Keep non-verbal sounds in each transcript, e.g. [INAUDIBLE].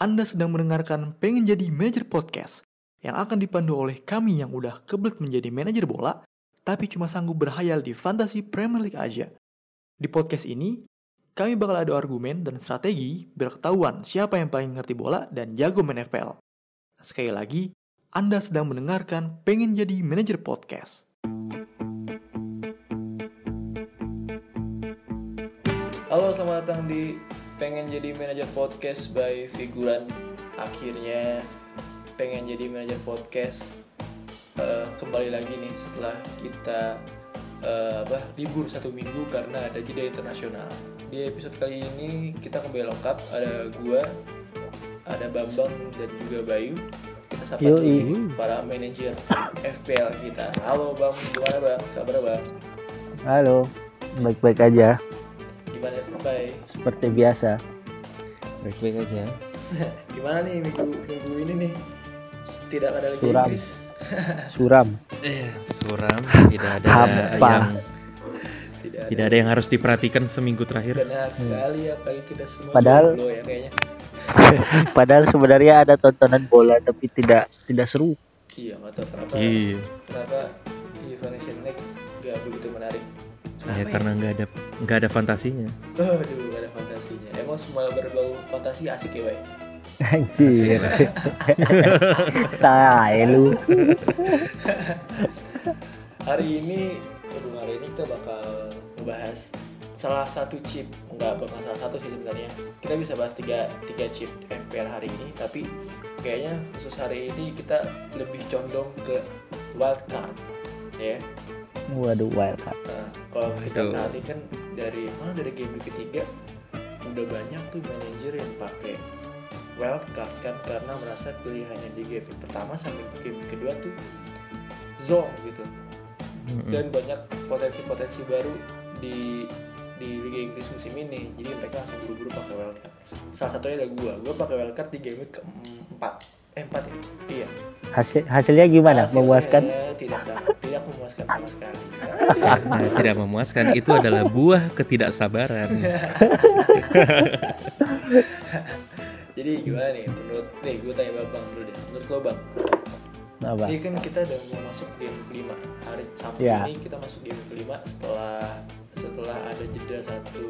Anda sedang mendengarkan Pengen Jadi Manajer Podcast yang akan dipandu oleh kami yang udah kebelet menjadi manajer bola tapi cuma sanggup berhayal di fantasi Premier League aja. Di podcast ini, kami bakal adu argumen dan strategi biar ketahuan siapa yang paling ngerti bola dan jago main FPL. Sekali lagi, Anda sedang mendengarkan Pengen Jadi Manajer Podcast. Halo, selamat datang di Pengen Jadi Manajer Podcast by Figuran. Akhirnya pengen jadi manajer podcast eh, kembali lagi nih setelah kita eh, apa libur satu minggu karena ada jeda internasional. Di episode kali ini kita kembali lengkap ada gua, ada Bambang dan juga Bayu. Kita sapa dulu Yoi. nih para manajer FPL kita. Halo Bang, gimana Bang? Kabar Bang? Halo, baik-baik aja, Bay? seperti biasa. baik-baik aja [LAUGHS] Gimana nih minggu minggu ini nih? Tidak ada lagi Suram. Inggris. [LAUGHS] Suram, eh suram tidak ada Hampa. yang Tidak ada. tidak ada yang harus diperhatikan seminggu terakhir Benar sekali apalagi kita semua Padahal- ya kayaknya. [LAUGHS] padahal sebenarnya ada tontonan bola tapi tidak tidak seru. Iya, nggak tahu kenapa. iya Kenapa League gak begitu menarik? Kenapa ya karena nggak ada nggak ada fantasinya Aduh, gak ada fantasinya. Emang semua berbau fantasi asik ya, Bay? Anjir. Saya [LAUGHS] lu. Hari ini, aduh, hari ini kita bakal ngebahas salah satu chip nggak bakal salah satu sih sebenarnya kita bisa bahas tiga, tiga chip FPL hari ini tapi kayaknya khusus hari ini kita lebih condong ke wildcard ya Waduh wild card. Kalau kita Betul. perhatikan dari mana dari game week ketiga udah banyak tuh manajer yang pakai wildcard kan karena merasa pilihannya di game pertama sampai game kedua tuh zong gitu. Dan banyak potensi-potensi baru di di Liga Inggris musim ini. Jadi mereka langsung buru-buru pakai wildcard salah satunya ada gua. Gua pakai wildcard di game keempat eh empat ya iya Hasil hasilnya gimana? Hasilnya Memuaskan? tidak sama tidak memuaskan sama sekali Nah, [LAUGHS] tidak memuaskan itu adalah buah ketidaksabaran [LAUGHS] Jadi gimana nih menurut nih gue tanya Bang dulu deh. Menurut lo Bang, Apa? ini kan kita udah mau masuk game kelima. Hari Sabtu Ya. ini kita masuk game kelima setelah setelah ada jeda satu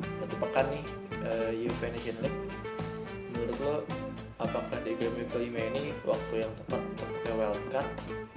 satu pekan nih uh, UEFA Nation League. Menurut lo apakah di game kelima ini waktu yang tepat untuk pakai wildcard?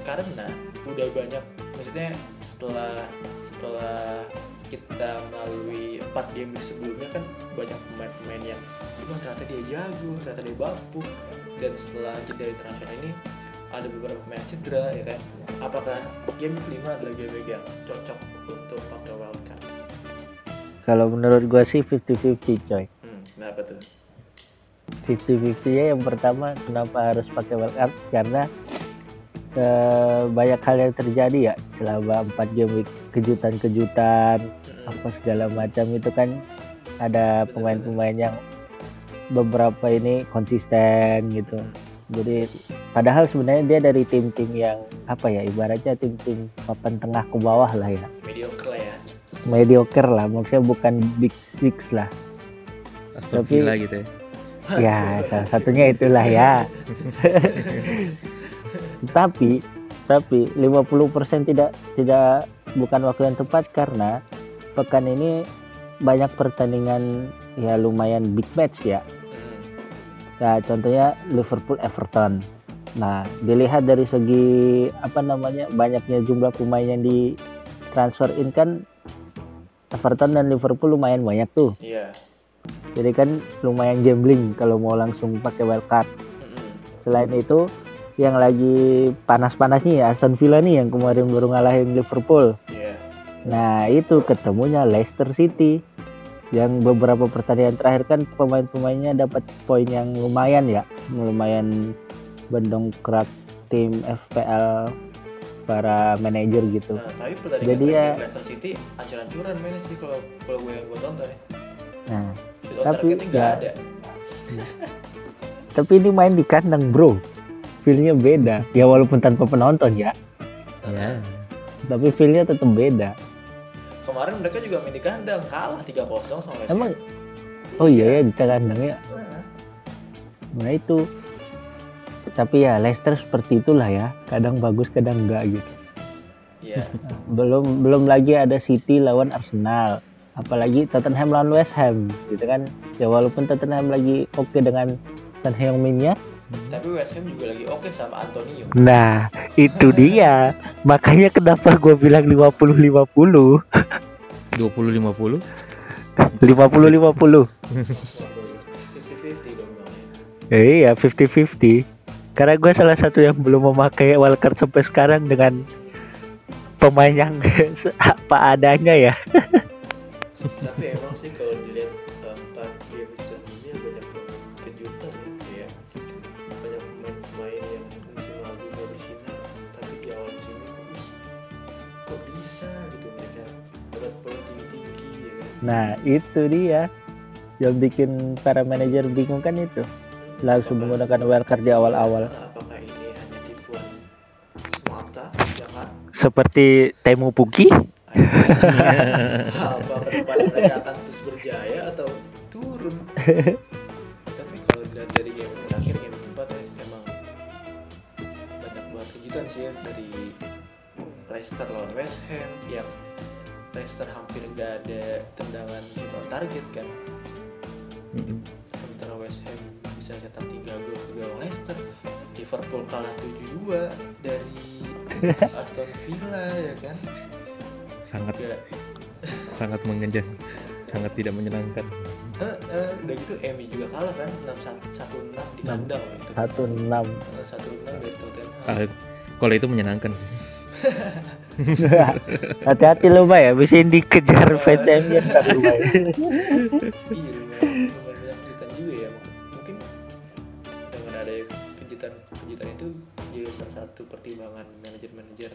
Karena udah banyak maksudnya setelah setelah kita melalui empat game sebelumnya kan banyak pemain-pemain yang wah ternyata dia jago, ternyata dia bapuk dan setelah jeda internasional ini ada beberapa pemain cedera ya kan apakah game kelima adalah game yang cocok untuk pakai wildcard Kalau menurut gua sih 50-50 coy. hmm, kenapa tuh 50-50 ya yang pertama kenapa harus pakai wild card? Karena eh, banyak hal yang terjadi ya selama 4 game week kejutan-kejutan Hmm, apa segala macam itu kan ada pemain-pemain yang beberapa ini konsisten gitu. Jadi padahal sebenarnya dia dari tim-tim yang apa ya ibaratnya tim-tim papan tengah ke bawah lah ya. Mediocre lah ya. Mediocre lah maksudnya bukan big six lah. Aston Tapi- Villa gitu ya ya salah satunya itulah ya. [LAUGHS] Tapi tapi 50% tidak tidak bukan waktu yang tepat karena pekan ini banyak pertandingan ya lumayan big match ya. Ya contohnya Liverpool Everton. Nah dilihat dari segi apa namanya banyaknya jumlah pemain yang di transfer in kan Everton dan Liverpool lumayan banyak tuh. Iya jadi kan lumayan gambling kalau mau langsung pakai wildcard. Selain itu yang lagi panas-panasnya ya Aston Villa nih yang kemarin baru ngalahin Liverpool. Iya. Nah itu ketemunya Leicester City. Yang beberapa pertandingan terakhir kan pemain-pemainnya dapat poin yang lumayan ya. Lumayan mendongkrak tim FPL para manajer gitu. Nah tapi pertandingan Jadi ya- Leicester City ancur-ancuran mainnya sih kalau kalau gue yang gue tonton ya. Nah on Tapi nggak ya- ada. [LAUGHS] Tapi ini main di kandang bro. Feelnya beda. Ya walaupun tanpa penonton ya. Ya. Tapi feelnya tetap beda. Kemarin mereka juga main di kandang. Kalah 3-0 sama West emang? Oh iya ya di kandang ya. Nah, nah itu. Tapi ya Leicester seperti itulah ya. Kadang bagus kadang enggak gitu. Iya. [LAUGHS] belum belum lagi ada City lawan Arsenal apalagi Tottenham lawan West Ham gitu kan. Ya walaupun Tottenham lagi oke dengan Son Heung-min-nya. Tapi West Ham juga lagi oke sama Antonio. nah itu dia. Makanya kenapa gue bilang 50 50 20 50 50 50 50-50 dong Bang, ya. iya 50 50 karena gue salah satu yang belum memakai wildcard sampai sekarang dengan pemain yang [LAUGHS] apa adanya ya nah itu dia yang bikin para manajer bingung kan itu. Langsung Apakah- menggunakan wildcard di awal-awal. Apakah ini hanya tipuan semata? Jangan. Seperti Temu Puki? Apa ke depannya mereka akan terus berjaya atau turun? Tapi kalau dilihat dari game terakhir game keempat ya emang banyak banget kejutan sih ya dari Leicester lawan West Ham yang Leicester hampir nggak ada tendangan shoot on target kan Mm-mm. sementara West Ham bisa cetak 3 gol ke gawang Leicester Liverpool kalah 7-2 dari [LAUGHS] Aston Villa ya kan sangat Gak [LAUGHS] sangat mengenjang sangat tidak menyenangkan Eh, eh, udah gitu Emi juga kalah kan 6 1 6 di kandang itu. satu enam Eh, 1 6 dari Tottenham. Ah, kalau itu menyenangkan sih. [LAUGHS] [LAUGHS] hati-hati lu Mbak ya bisa dikejar fans MU ntar lu. Iya, lumayan [LAUGHS] banyak kejutan juga ya. Mungkin dengan ada kejutan kejutan itu jadi salah satu pertimbangan manajer-manajer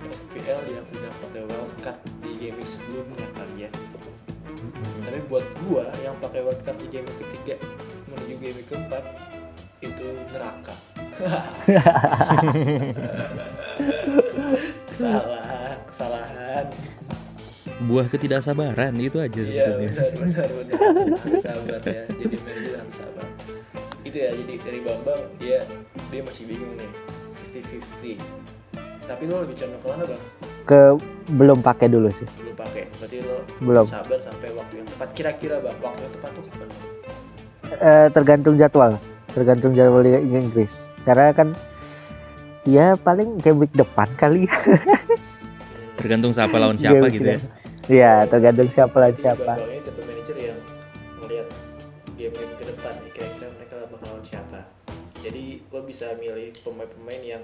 FPL yang udah pakai wildcard di game sebelumnya kali ya. Tapi buat gua yang pakai wildcard di game ketiga menuju game keempat itu neraka. [LAUGHS] kesalahan, kesalahan. buah ketidaksabaran itu aja Iya sebetulnya. benar benar benar. Harus sabar ya jadi manajer harus sabar itu ya jadi dari Bambang dia dia masih bingung nih. 50-50 tapi lo lebih condong ke mana bang? Ke belum pakai dulu sih. Belum pakai. Berarti lo belum. sabar sampai waktu yang tepat. Kira-kira bang waktu yang tepat tuh kapan? Eh, tergantung jadwal. Tergantung jadwal Liga Inggris. Karena kan ya paling game week depan kali [LAUGHS] tergantung siapa lawan siapa Game gitu ya. week ya tergantung siapa Jadi siapa. ini tipe manajer yang melihat game game ke depan nih kira-kira mereka bakal lawan siapa. Jadi lo bisa milih pemain-pemain yang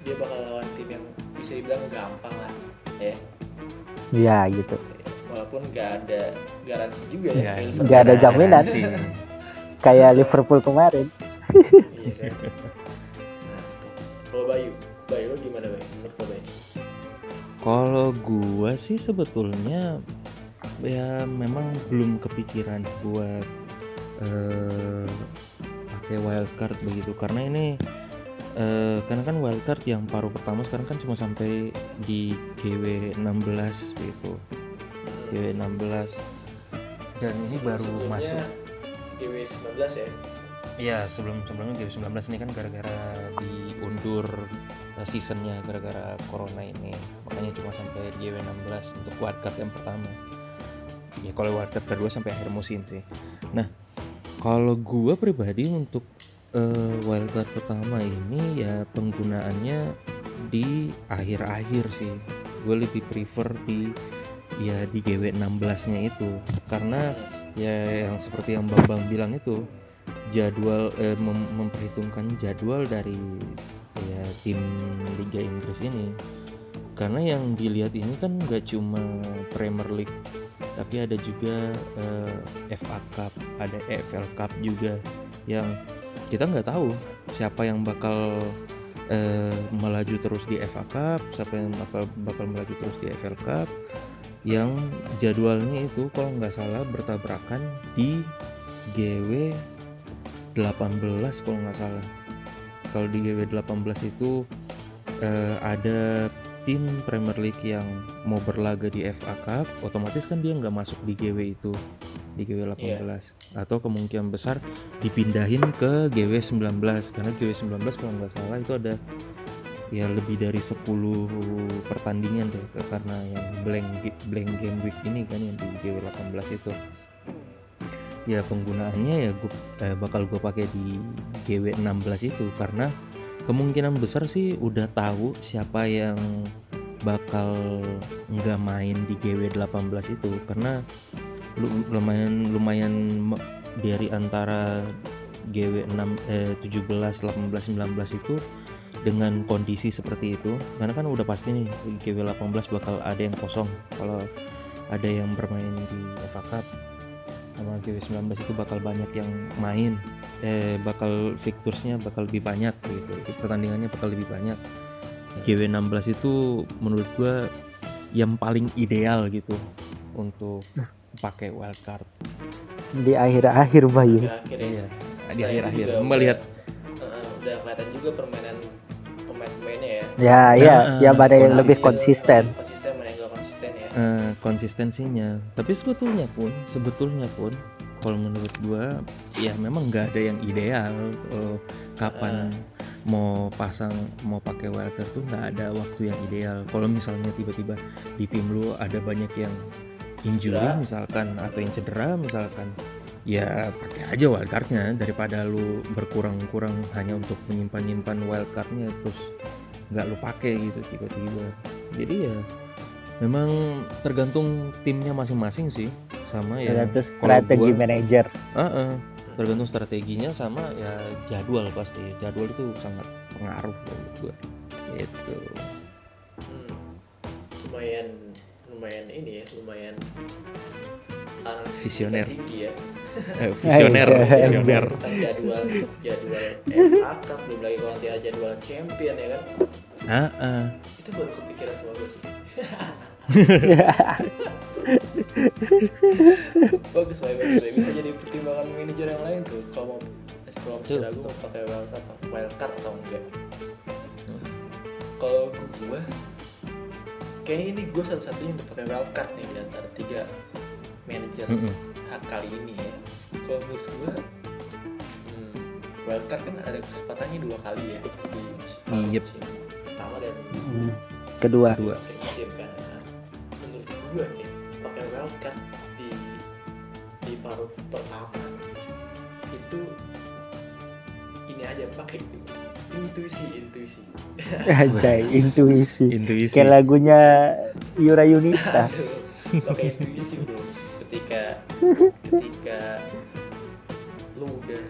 dia bakal lawan tim yang bisa dibilang gampang lah ya. Ya gitu. Walaupun nggak ada garansi juga ya kayak Liverpool. nggak ada jaminan. sih kayak Liverpool kemarin. Iya kan? Nah kalau Bayu Bayu gimana Bayu? Menurut lo Bayu Kalau gua sih sebetulnya ya memang belum kepikiran buat eh pakai wildcard begitu. Karena ini eh karena kan wildcard yang paruh pertama sekarang kan cuma sampai di GW 16 gitu. GW 16 dan ini baru Sebelumnya masuk. GW 19 ya Iya sebelum sebelumnya GW 19 ini kan gara-gara diundur eh, seasonnya gara-gara corona ini. Makanya cuma sampai GW 16 untuk wildcard yang pertama. Ya kalau wildcard kedua sampai akhir musim sih. Nah kalau gua pribadi untuk eh, wildcard pertama ini ya penggunaannya di akhir-akhir sih. Gue lebih prefer di ya di GW 16 nya itu. Karena ya yang seperti yang Bambang bilang itu jadwal eh, mem- memperhitungkan jadwal dari ya tim Liga Inggris ini. Karena yang dilihat ini kan nggak cuma Premier League tapi ada juga eh, FA Cup ada EFL Cup juga yang kita nggak tahu siapa yang bakal eh, melaju terus di FA Cup siapa yang bakal bakal melaju terus di EFL Cup. Yang jadwalnya itu kalau nggak salah bertabrakan di GW 18 kalau nggak salah. Kalau di GW 18 itu eh, ada tim Premier League yang mau berlaga di FA Cup otomatis kan dia nggak masuk di GW itu di GW 18 atau kemungkinan besar dipindahin ke GW 19 karena GW 19 kalau nggak salah itu ada ya lebih dari 10 pertandingan deh karena yang blank blank game week ini kan yang di GW 18 itu ya penggunaannya ya gua, eh, bakal gue pakai di GW 16 itu karena kemungkinan besar sih udah tahu siapa yang bakal nggak main di GW 18 itu karena lu- lumayan lumayan dari antara GW 6 eh, 17 18 19 itu dengan kondisi seperti itu karena kan udah pasti nih di GW 18 bakal ada yang kosong kalau ada yang bermain di FA Cup sama GW 19 itu bakal banyak yang main. Eh bakal fixturesnya bakal lebih banyak gitu. Pertandingannya bakal lebih banyak. GW 16 itu menurut gua yang paling ideal gitu untuk pakai wildcard di akhir-akhir Bayu akhir-akhir ya. iya di akhir-akhir. melihat udah, udah kelihatan juga permainan pemain-pemainnya ya. Ya ya. Nah, ya ada yang nah, lebih Iya, konsisten eh, konsistensinya. Tapi sebetulnya pun sebetulnya pun kalau menurut gua ya memang nggak ada yang ideal kalau kapan mau pasang mau pakai wildcard tuh nggak ada waktu yang ideal. Kalau misalnya tiba-tiba di tim lu ada banyak yang injury misalkan atau yang cedera misalkan ya pakai aja wildcardnya daripada lu berkurang-kurang hanya untuk menyimpan-nyimpan wildcardnya terus nggak lu pakai gitu tiba-tiba. Jadi ya memang tergantung timnya masing-masing sih sama ya kalau strategi gua- manajer Heeh, tergantung strateginya sama ya jadwal pasti jadwal itu sangat pengaruh menurut gua itu Hmm. lumayan lumayan ini ya lumayan analisis Visioner. tinggi ya eh, visioner iya, iya. visioner jadwal jadwal FA Cup belum lagi kalau nanti ada jadwal champion ya kan ah ah. itu baru kepikiran sama gue sih [LAUGHS] [LAUGHS] bagus baik bagus baik. bisa jadi pertimbangan manajer yang lain tuh kalau mau kalau Tuh. ragu mau pakai wildcard wildcard atau enggak Hmm. kalau gue kayaknya ini gue satu-satunya yang pakai wildcard nih di antara tiga manajer hak kali ini ya kalau menurut gue hmm, wildcard kan ada kesempatannya dua kali ya di musim, Yep. musim pertama dan Hmm. kedua dua akhir musim kan Gue nih pakai wildcard di di paruh pertama. Itu ini aja pakai intuisi intuisi. [LAUGHS] Anjay, intuisi. Intuisi. Kayak lagunya Yura Yunita. Pakai intuisi bro. Ketika ketika lu udah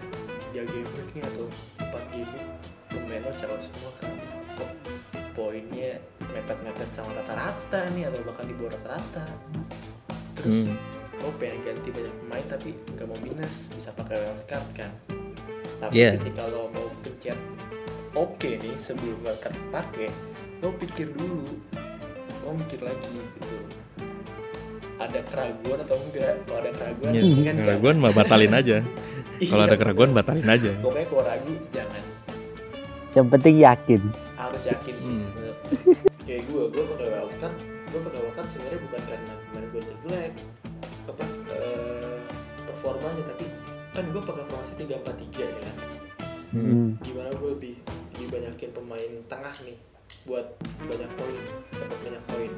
tiga game week nih atau empat game week pemain lo calon semua karena kok poinnya mepet-mepet sama rata-rata nih atau bahkan di bawah rata-rata. Terus Hmm. lo pengen ganti banyak pemain tapi nggak mau minus bisa pakai wildcard kan? Tapi Yeah. ketika lo mau pencet oke nih sebelum wildcard kepake lo pikir dulu lo mikir lagi gitu. Ada keraguan atau enggak? Kalau ada keraguan Ya, mendingan jangan. keraguan mah batalin aja. [LAUGHS] Kalau Iya, ada keraguan batalin aja. pokoknya kalau ragu jangan. Yang penting yakin. Harus yakin sih Hmm. Sebenarnya bukan karena kemarin gue jelek apa eh, performanya tapi kan gue pakai formasi tiga empat tiga ya. Kan Hmm. Gimana gue lebih lebih banyakin pemain tengah nih buat banyak poin dapat banyak poin.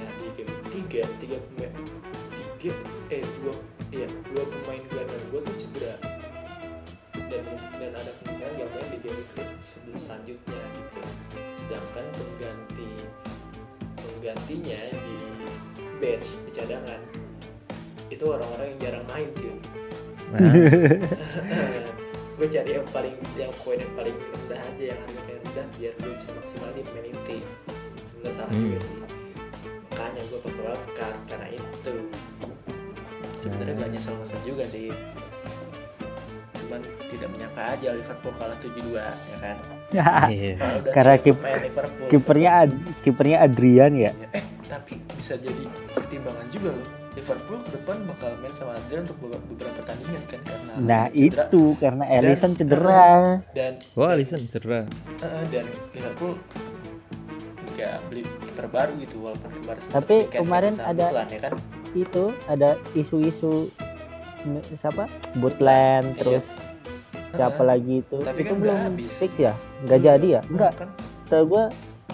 Nah di game ketiga tiga pemain tiga eh dua iya dua pemain gelandang gue tuh cedera. Dan dan ada kemungkinan yang main di game week sebelum selanjutnya gitu. Sedangkan pengganti penggantinya di bench di cadangan itu orang-orang yang jarang main cuy. Nah, [LAUGHS] gue cari yang paling yang poin yang paling rendah aja yang harga paling rendah biar gue bisa maksimal di main inti sebenarnya salah Hmm. juga sih. Makanya gue pakai wildcard karena itu. Sebenarnya gak nyesel nyesel juga sih cuman tidak menyangka aja Liverpool kalah 7-2 ya kan? Iya. Kalau udah Karena kip- kipernya Ad- kipernya Adrian ya? Eh tapi bisa jadi pertimbangan juga loh. Liverpool ke depan bakal main sama Adrian untuk beberapa, pertandingan kan karena nah Alisson cedera. itu karena Ellison cedera. dan oh Alisson cedera. Eh, dan Liverpool gak beli kiper baru gitu walaupun kemarin Tapi kemarin ada- Butland, ya kan? itu ada isu-isu siapa? Bootland Iya. terus siapa Heeh. lagi itu? Tapi itu kan belum habis. fix ya? Nggak jadi ya? Enggak kan? Gua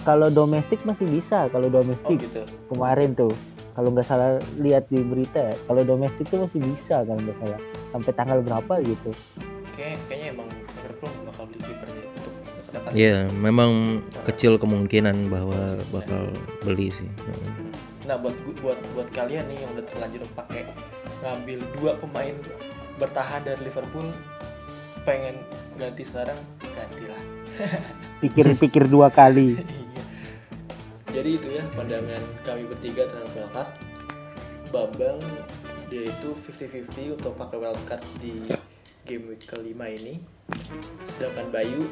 kalau domestik masih bisa kalau oh domestik gitu. Kemarin tuh kalau nggak salah lihat di berita ya, kalau domestik tuh masih bisa kalau nggak salah. Sampai tanggal berapa gitu. Kayak kayaknya emang Liverpool bakal beli kiper untuk Iya, memang kecil kemungkinan bahwa bakal beli sih. Nah buat buat buat kalian nih yang udah terlanjur pakai ngambil dua pemain bertahan dari Liverpool pengen ganti sekarang gantilah. [LAUGHS] pikir-pikir dua kali [LAUGHS] Iya. Jadi itu ya pandangan kami bertiga terhadap wildcard. Bambang dia itu 50-50 untuk pakai wildcard di game week kelima ini. Sedangkan Bayu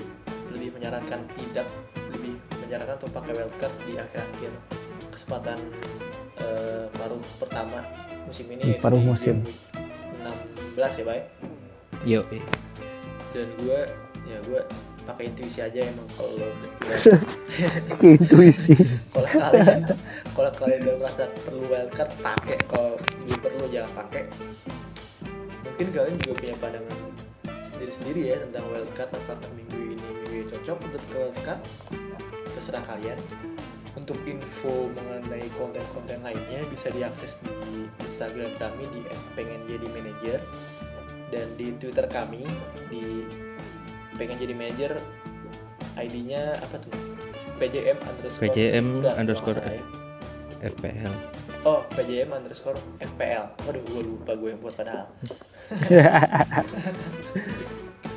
lebih menyarankan tidak, lebih menyarankan untuk pakai wildcard di akhir-akhir kesempatan eh, paruh pertama musim ini yaitu Paruh di musim. game week 16 ya, Bay. Yo, Dan gue ya gue pakai intuisi aja emang kalau lo [LAUGHS] [LAUGHS] intuisi. Kalau kalian kalau kalian udah merasa perlu wildcard pakai. Kalau belum perlu jangan pakai. Mungkin kalian juga punya pandangan sendiri-sendiri ya tentang wildcard apakah minggu ini minggu ini cocok untuk ke wildcard? Terserah kalian untuk info mengenai konten-konten lainnya bisa diakses di Instagram kami di pengen jadi manajer dan di Twitter kami di pengen jadi manajer ID-nya apa tuh PJM underscore PJM hiburan, kalau nggak underscore ya. FPL. Oh, PJM underscore FPL. Waduh, gue lupa gue yang buat padahal. [LAUGHS]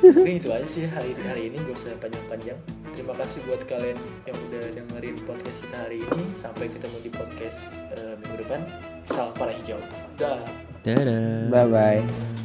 Mungkin itu aja sih hari hari ini gak usah panjang-panjang. Terima kasih buat kalian yang udah dengerin podcast kita hari ini. Sampai ketemu di podcast eh, minggu depan. Salam para hijau. Dah. Dadah. bye bye